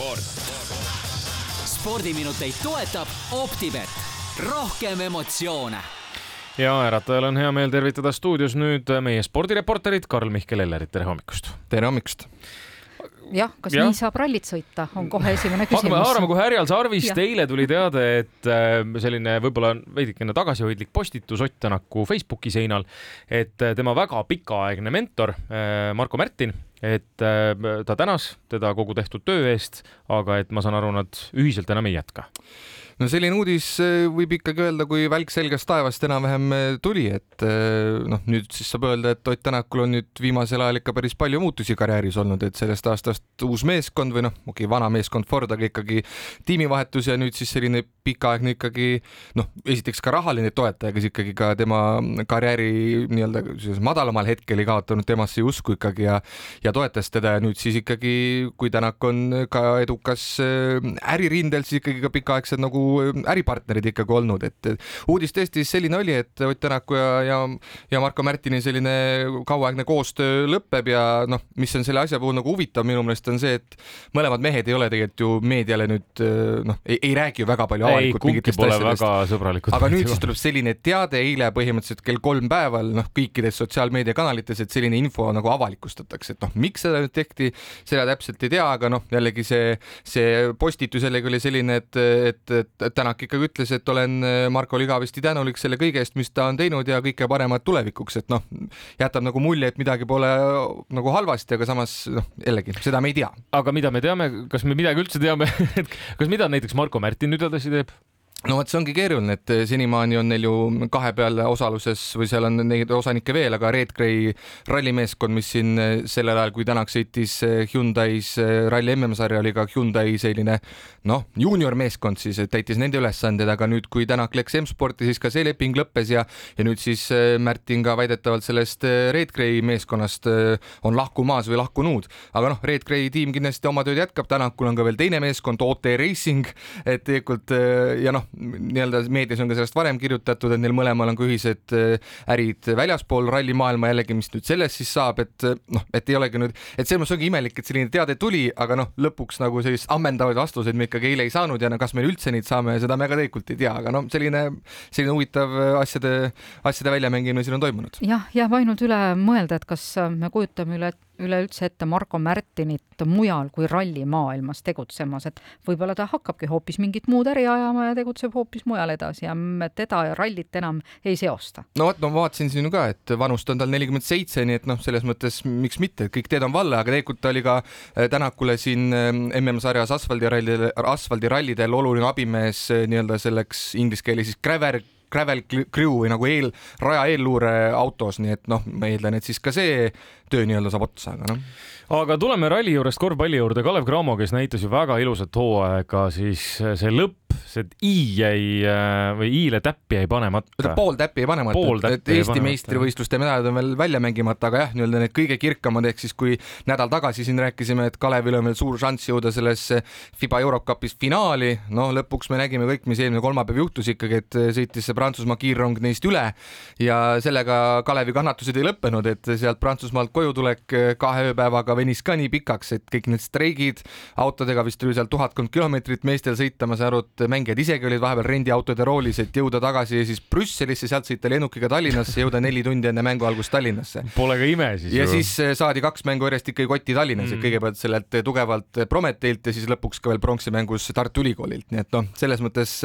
sport. spordiminuteid toetab Optibet, rohkem emotsioone ja äratajal on hea meel tervitada stuudios nüüd meie spordireporterit Karl-Mihkel Ellerit, tere hommikust! tere hommikust! Jah, kas Jah. nii saab rallit sõita, on kohe esimene küsimus. haarama kohe härjal sarvist, eile tuli teade, et äh, selline võib-olla veidikene tagasihoidlik postitus Ott Tänaku Facebooki seinal, et äh, tema väga pikaaegne mentor äh, Marko Märtin, et ta tänas teda kogu tehtud töö eest, aga et ma saan aru, nad ühiselt enam ei jätka. No selline uudis eh, võib ikkagi öelda, kui välk selgest taevast enam-vähem eh, tuli, et eh, noh, nüüd siis saab öelda, et Ott Tänakul on nüüd viimasel ajal ikka päris palju muutusi karjääris olnud, et sellest aastast uus meeskond või noh, okei okay,, vana meeskond Ford, aga ikkagi tiimivahetus ja nüüd siis selline pikaaegne ikkagi noh, esiteks ka rahaline toetaja, kes ikkagi ka tema karjääri nii-öelda sellisel madalamal hetkel ei kaotanud temasse usku ikkagi ja ja toetas teda ja nüüd siis ikkagi, kui Tänak on ka edukas äh, äririndel, siis ikkagi ka pikaaegsed nagu äh, äripartnerid ikkagi olnud, et uudis tõesti selline oli, et Ott Tänaku ja, ja, ja Marko Märtini selline kauaaegne koostöö lõpeb ja noh, mis on selle asja puhul nagu huvitav minu meelest on see, et mõlemad mehed ei ole tegelikult ju meediale nüüd äh, noh, ei räägi ju väga palju ei, avalikult kumbki pole asjadest. väga sõbralikud. aga nüüd siis tuleb selline teade eile põhimõtteliselt kell kolm päeval noh, kõikides sotsiaalmeediakanalites, et selline info nagu avalikustatakse, et noh, miks seda nüüd tehti, seda täpselt ei tea, aga noh, jällegi see, see postitus jällegi oli selline, et, et, et Tänak ikkagi ütles, et olen Markole igavesti tänulik selle kõige eest, mis ta on teinud ja kõike paremat tulevikuks, et noh, jätab nagu mulje, et midagi pole nagu halvasti, aga samas noh, jällegi seda me ei tea. aga mida me teame, kas me midagi üldse teame? Et kas mida näiteks Marko Märtin nüüd edasi teeb? No vot, see ongi keeruline, et senimaani on neil ju kahe peal osaluses või seal on neid osanikke veel, aga Red Gray rallimeeskond, mis siin sellel ajal, kui Tänak sõitis Hyundai's ralli MM-sarja, oli ka Hyundai selline noh, juuniormeeskond siis, täitis nende ülesanded, aga nüüd, kui Tänak läks M-sporti, siis ka see leping lõppes ja ja nüüd siis Märtin ka väidetavalt sellest Red Gray meeskonnast on lahkumas või lahkunud, aga noh, Red Gray tiim kindlasti oma tööd jätkab, Tänakul on ka veel teine meeskond, OT Racing, et tegelikult ja noh, nii-öelda meedias on ka sellest varem kirjutatud, et neil mõlemal on ka ühised äh, ärid väljaspool rallimaailma jällegi, mis nüüd sellest siis saab, et äh, noh, et ei olegi nüüd, et selles mõttes ongi imelik, et selline teade tuli, aga noh, lõpuks nagu sellist ammendavaid vastuseid me ikkagi eile ei saanud ja no kas me üldse neid saame, seda me ka tegelikult ei tea, aga noh, selline, selline huvitav asjade, asjade väljamängimine siin on toimunud. jah, jääb ainult üle mõelda, et kas me kujutame üle, üleüldse ette Marko Märtinit mujal kui rallimaailmas tegutsemas, et võib-olla ta hakkabki hoopis mingit muud äri ajama ja tegutseb hoopis mujal edasi ja teda ja rallit enam ei seosta. no vot, ma vaatasin siin ka, et vanust on tal nelikümmend seitse, nii et noh, selles mõttes miks mitte, kõik teed on valla, aga tegelikult ta oli ka äh, Tänakule siin äh, MM-sarjas asfaldirallidel, asfaldirallidel oluline abimees äh, nii-öelda selleks inglise keeles siis gravel gravel crew või nagu eel, raja eelluure autos, nii et noh, ma eeldan, et siis ka see töö nii-öelda saab otsa, aga noh. aga tuleme ralli juurest korvpalli juurde, Kalev Cramo, kes näitas ju väga ilusat hooaega, siis see lõpp, see i jäi äh, või i-le täppi jäi panemata. pool täppi jäi panemata, et Eesti meistrivõistluste medalid on veel välja mängimata, aga jah, nii-öelda need kõige kirkamad, ehk siis kui nädal tagasi siin rääkisime, et Kalevil on veel suur šanss jõuda sellesse FIBA Eurocupis finaali, no lõpuks me nägime kõik, mis eelmine kolmapäev juhtus ikkagi, et sõitis see Prantsusmaa kiirrong neist üle ja sellega Kalevi kannatused ei lõppenud, et sealt Prantsusmaalt koju tulek kahe ööpäevaga venis ka nii pikaks, et kõik need streigid, autodega vist oli seal tuhatkond kilomeetrit meestel sõita, ma saan aru, et mängijad isegi olid vahepeal rendiautode roolis, et jõuda tagasi siis Brüsselisse, sealt sõita lennukiga Tallinnasse, jõuda neli tundi enne mängu algust Tallinnasse. Pole ka ime siis. ja ju. siis saadi kaks mängu järjest ikkagi kotti Tallinnas mm., kõigepealt sellelt tugevalt Prometeilt ja siis lõpuks ka veel pronksimängus Tartu Ülikoolilt, nii et noh, selles mõttes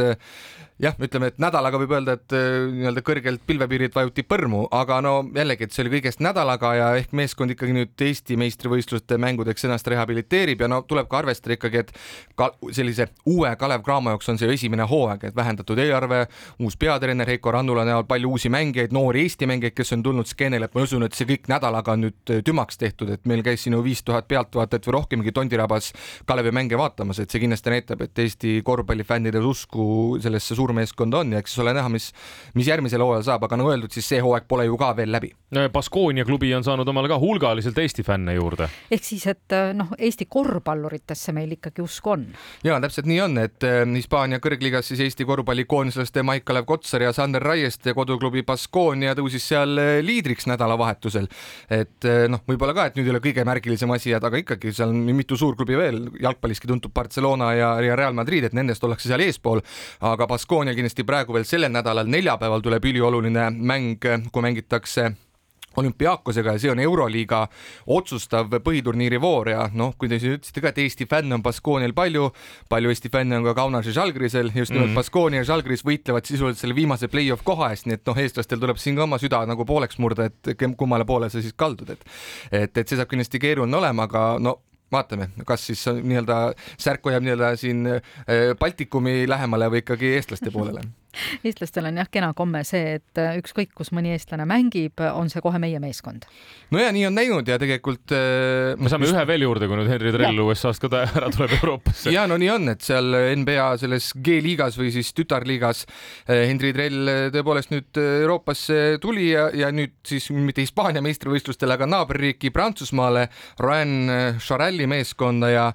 jah, ütleme, et nädalaga võib öelda, et nii-öelda kõrgelt pilvepiirilt vajuti põrmu, aga no jällegi, et see oli kõigest nädalaga ja ehk meeskond ikkagi nüüd Eesti meistrivõistluste mängudeks ennast rehabiliteerib ja no tuleb ka arvestada ikkagi, et ka sellise uue Kalev Cramo jaoks on see esimene hooaeg, et vähendatud eelarve, uus peatreener Heiko Rannula näol, palju uusi mängijaid, noori Eesti mängijaid, kes on tulnud skeenele, et ma usun, et see kõik nädalaga on nüüd tümaks tehtud, et meil käis siin ju viis tuhat pealtvaatajat või rohkemgi Tondirabas Kalevi mänge vaatamas, et see kindlasti näitab, et Eesti korvpallifännide usku sellesse suurde suurmeeskonda on ja eks ole näha, mis, mis järgmisel hooajal saab, aga nagu öeldud, siis see hooaeg pole ju ka veel läbi. Baskonia klubi on saanud omale ka hulgaliselt Eesti fänne juurde. ehk siis, et noh, Eesti korvpalluritesse meil ikkagi usku on. ja täpselt nii on, et äh, Hispaania kõrgliigas siis Eesti korvpallikoondislaste Maik-Kalev Kotsar ja Sander Raieste koduklubi Baskonia tõusis seal äh, liidriks nädalavahetusel. et äh, noh, võib-olla ka, et nüüd ei ole kõige märgilisem asi, aga ikkagi seal on mitu suurklubi veel, jalgpalliski tuntud Barcelona ja, ja Real Madrid, et nendest ollakse seal eespool, aga Baskonia kindlasti praegu veel sellel nädalal, neljapäeval tuleb ülioluline mäng, kui mängitakse olümpiaakosega ja see on Euroliiga otsustav põhiturniiri voor ja noh, kui te siin ütlesite ka, et Eesti fänne on Baskoonial palju, palju Eesti fänne on ka Kaunas ja Žalgirisel, just nimelt mm -hmm. Baskoonia ja Žalgiris võitlevad sisuliselt selle viimase play-off koha eest, nii et noh, eestlastel tuleb siin ka oma süda nagu pooleks murda, et kummale poole sa siis kaldud, et et, et see saab kindlasti keeruline olema, aga no vaatame, kas siis nii-öelda särk hoiab nii-öelda siin äh, Baltikumi lähemale või ikkagi eestlaste poolele eestlastel on jah kena komme see, et äh, ükskõik, kus mõni eestlane mängib, on see kohe meie meeskond. no ja nii on läinud ja tegelikult äh, me saame just... ühe veel juurde, kui nüüd Henry Trell USA-st ka ära tuleb Euroopasse. ja no nii on, et seal NBA selles G-liigas või siis tütarliigas äh, Henry Trell tõepoolest nüüd Euroopasse tuli ja, ja nüüd siis mitte Hispaania meistrivõistlustele, aga naaberriiki Prantsusmaale Rouen Charelli meeskonda ja,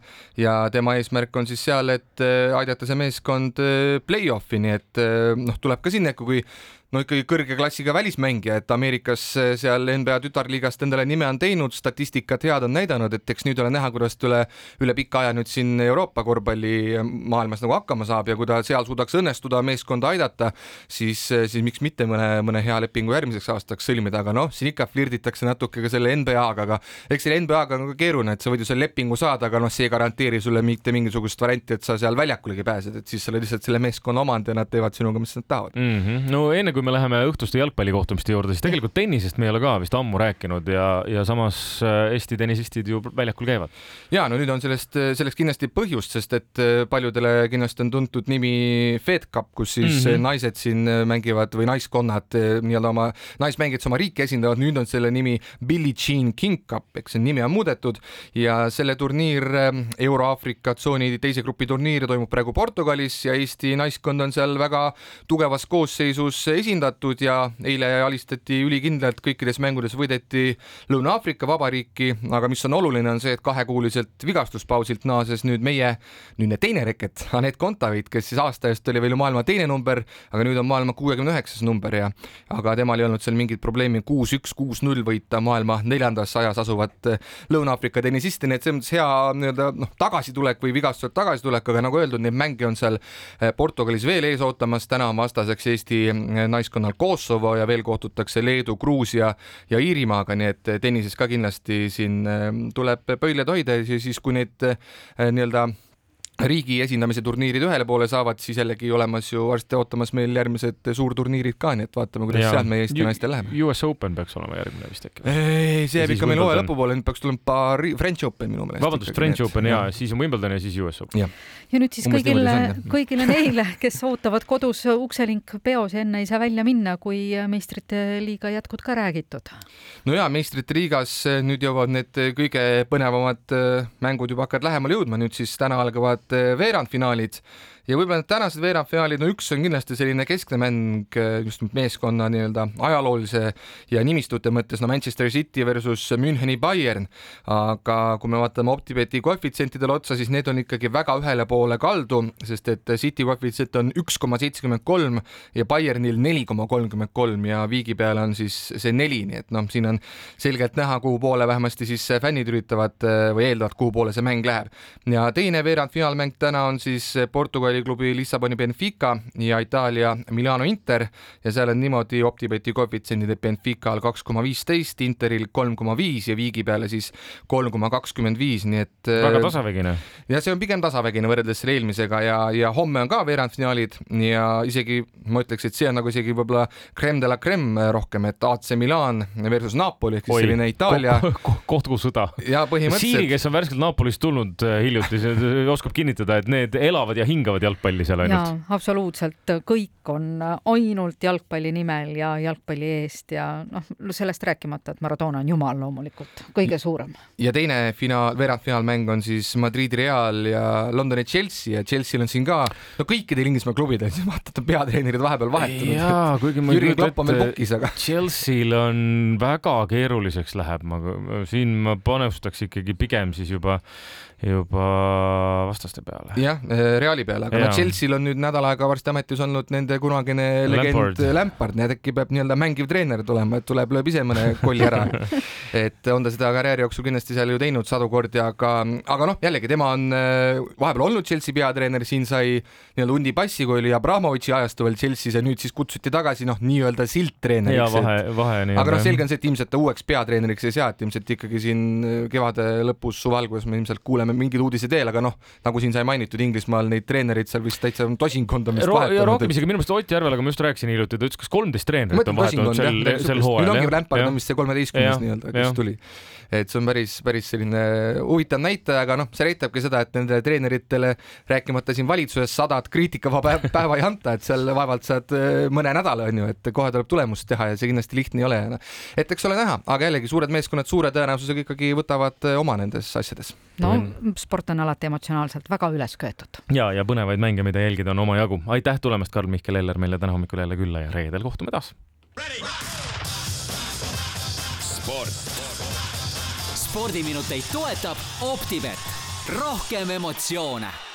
ja tema eesmärk on siis seal, et aidata see meeskond play-off'i, nii et noh, tuleb ka sinna, kui no ikkagi kõrge klassiga välismängija, et Ameerikas eh, seal NBA tütarliigast endale nime on teinud, statistikat head on näidanud, et eks nüüd ole näha, kuidas ta üle, üle pika aja nüüd siin Euroopa korvpallimaailmas nagu hakkama saab ja kui ta seal suudaks õnnestuda meeskonda aidata, siis, eh, siis miks mitte mõne, mõne hea lepingu järgmiseks aastaks sõlmida, aga noh, siin ikka flirditakse natuke ka selle NBA-ga, aga eks selle NBA-ga on ka keeruline, et sa võid ju selle lepingu saada, aga noh, see ei garanteeri sulle mitte mingisugust varianti, et sa seal väljakulegi pääsed, et siis sa oled lihtsalt selle meeskonna omand ja nad teevad sinuga, mis nad tahavad mm. -hmm. no enne kui kui me läheme õhtuste jalgpallikohtumiste juurde, siis tegelikult tennisest me ei ole ka vist ammu rääkinud ja, ja samas äh, Eesti tennisistid ju väljakul käivad. ja no nüüd on sellest, selleks kindlasti põhjust, sest et äh, paljudele kindlasti on tuntud nimi Fed Cup, kus siis mm -hmm. naised siin äh, mängivad või naiskonnad nii-öelda oma, naismängijad oma riiki esindavad, nüüd on selle nimi Billie Jean King Cup, eks see nimi on muudetud ja selle turniir, Euro-Aafrika tsooni teise grupi turniir toimub praegu Portugalis ja Eesti naiskond on seal väga tugevas koosseisus esindatud esindatud ja eile alistati ülikindlalt, kõikides mängudes võideti Lõuna-Aafrika Vabariiki, aga mis on oluline, on see, et kahekuuliselt vigastuspausilt naases nüüd meie nüüdne teine reket, Anett Kontaveit, kes siis aasta eest oli veel maailma teine number, aga nüüd on maailma kuuekümne üheksas number ja aga temal ei olnud seal mingit probleemi kuus-üks, kuus-null võita maailma neljandas sajas asuvat Lõuna-Aafrika tennisisti, nii et selles mõttes hea nii-öelda noh, tagasitulek või vigastuselt tagasitulek, aga nagu öeldud, neid mänge on seal Portugalis veel ees ootamas, täna on vastaseks Eesti naiskonnal Kosovo ja veel kohtutakse Leedu, Gruusia ja Iirimaaga, nii et tennises ka kindlasti siin ähm, tuleb pöidlaid hoida ja siis, kui need äh, nii-öelda riigi esindamise turniirid ühele poole saavad, siis jällegi olemas ju varsti ootamas meil järgmised suurturniirid ka, nii et vaatame, kuidas seal meie Eesti naistel läheb. US Open peaks olema järgmine vist äkki. ei, see jääb ikka meil hooaja lõpupoole, nüüd peaks tulema Pari-, French Open minu meelest. vabandust, French Open ja siis on Wimbledon ja siis US Open. ja nüüd siis Umbes kõigile, kõigile neile, kes ootavad kodus ukselink peos ja enne ei saa välja minna, kui meistrite liiga jätkud ka räägitud. no ja meistrite liigas nüüd jõuavad need kõige põnevamad äh, mängud juba hakkavad lähemale jõudma, nüüd siis täna algavad Eh, veerandfinaalid ja võib-olla need tänased veerandfinaalid, no üks on kindlasti selline keskne mäng eh, just meeskonna nii-öelda ajaloolise ja nimistute mõttes, no Manchester City versus Müncheni Bayern. aga kui me vaatame Optibeti koefitsientidele otsa, siis need on ikkagi väga ühele poole kaldu, sest et City koefitsient on üks koma seitsekümmend kolm ja Bayernil neli koma kolmkümmend kolm ja viigi peal on siis see neli, nii et noh, siin on selgelt näha, kuhu poole vähemasti siis fännid üritavad eh, või eeldavad, kuhu poole see mäng läheb. ja teine veerandfinaalmäng täna on siis Portugali jalgpalliklubi Lissaboni Benfica ja Itaalia Milano Inter ja seal on niimoodi Optibeti koefitsiendid, Benfical kaks koma viisteist, Interil kolm koma viis ja viigi peale siis kolm koma kakskümmend viis, nii et väga äh, tasavägine. ja see on pigem tasavägine võrreldes selle eelmisega ja, ja homme on ka veerandfinaalid ja isegi ma ütleks, et see on nagu isegi võib-olla creme de la creme rohkem, et AC Milan versus Napoli ehk siis selline Itaalia kohtusõda. ja põhimõtteliselt. Siiri, kes on värskelt Napolist tulnud äh, hiljuti, oskab kinnitada, et need elavad ja hingavad jalgpalli seal ainult. absoluutselt, kõik on ainult jalgpalli nimel ja jalgpalli eest ja noh, sellest rääkimata, et Maradona on jumal loomulikult, kõige suurem. ja teine finaal, veerandfinaalmäng on siis Madridi Real ja Londoni Chelsea ja Chelsea'l on siin ka, no kõikidel Inglismaa klubidel, vaata, et on peatreenerid vahepeal vahetunud. jaa, kuigi ma veel pukis, aga. Chelsea'l on väga keeruliseks läheb, ma siin ma panustaks ikkagi pigem siis juba juba vastaste peale. jah, Reali peale, aga no Chelsea'l on nüüd nädal aega varsti ametis olnud nende kunagine legend Lampard, nii et äkki peab nii-öelda mängiv treener tulema, et tuleb, lööb ise mõne kolli ära et on ta seda karjääri jooksul kindlasti seal ju teinud sadu kordi, aga, aga noh, jällegi tema on eh, vahepeal olnud Chelsea peatreener, siin sai nii-öelda hundi passi, kui oli Abramovitši ajastu veel Chelsea's ja nüüd siis kutsuti tagasi noh, nii-öelda sildtreeneriks. vahe, vahe nii-öelda. aga noh, selge on see, et ilmselt ta uueks peatreeneriks ei sea, et ilmselt ikkagi siin kevade lõpus, suve alguses me ilmselt kuuleme mingeid uudiseid veel, aga noh, nagu siin sai mainitud, Inglismaal neid treenereid seal vist täitsa tosinkond on vist Ro vahetanud. rohkem isegi minu meelest Ott Järvelaga ma just rääkisin hiljuti, ta ütles, kas kolmteist treenerit on vahetunud sel, sel hooajal. nüüd ongi Lampard on vist see kolmeteistkümnes nii-öelda, kes tuli et see on päris, päris selline huvitav näitaja, aga noh, see näitabki seda, et nendele treeneritele, rääkimata siin valitsuses sadat kriitikavaba päeva ei anta, et seal vaevalt saad äh, mõne nädala, on ju, et kohe tuleb tulemust teha ja see kindlasti lihtne ei ole. et eks ole näha, aga jällegi suured meeskonnad suure tõenäosusega ikkagi võtavad äh, oma nendes asjades. no sport on alati emotsionaalselt väga üles köetud. ja, ja põnevaid mänge, mida jälgida, on omajagu. aitäh tulemast, Karl-Mihkel Eller meile täna hommikul jälle külla ja reedel kohtume taas. sport spordiminuteid toetab Optibet, rohkem emotsioone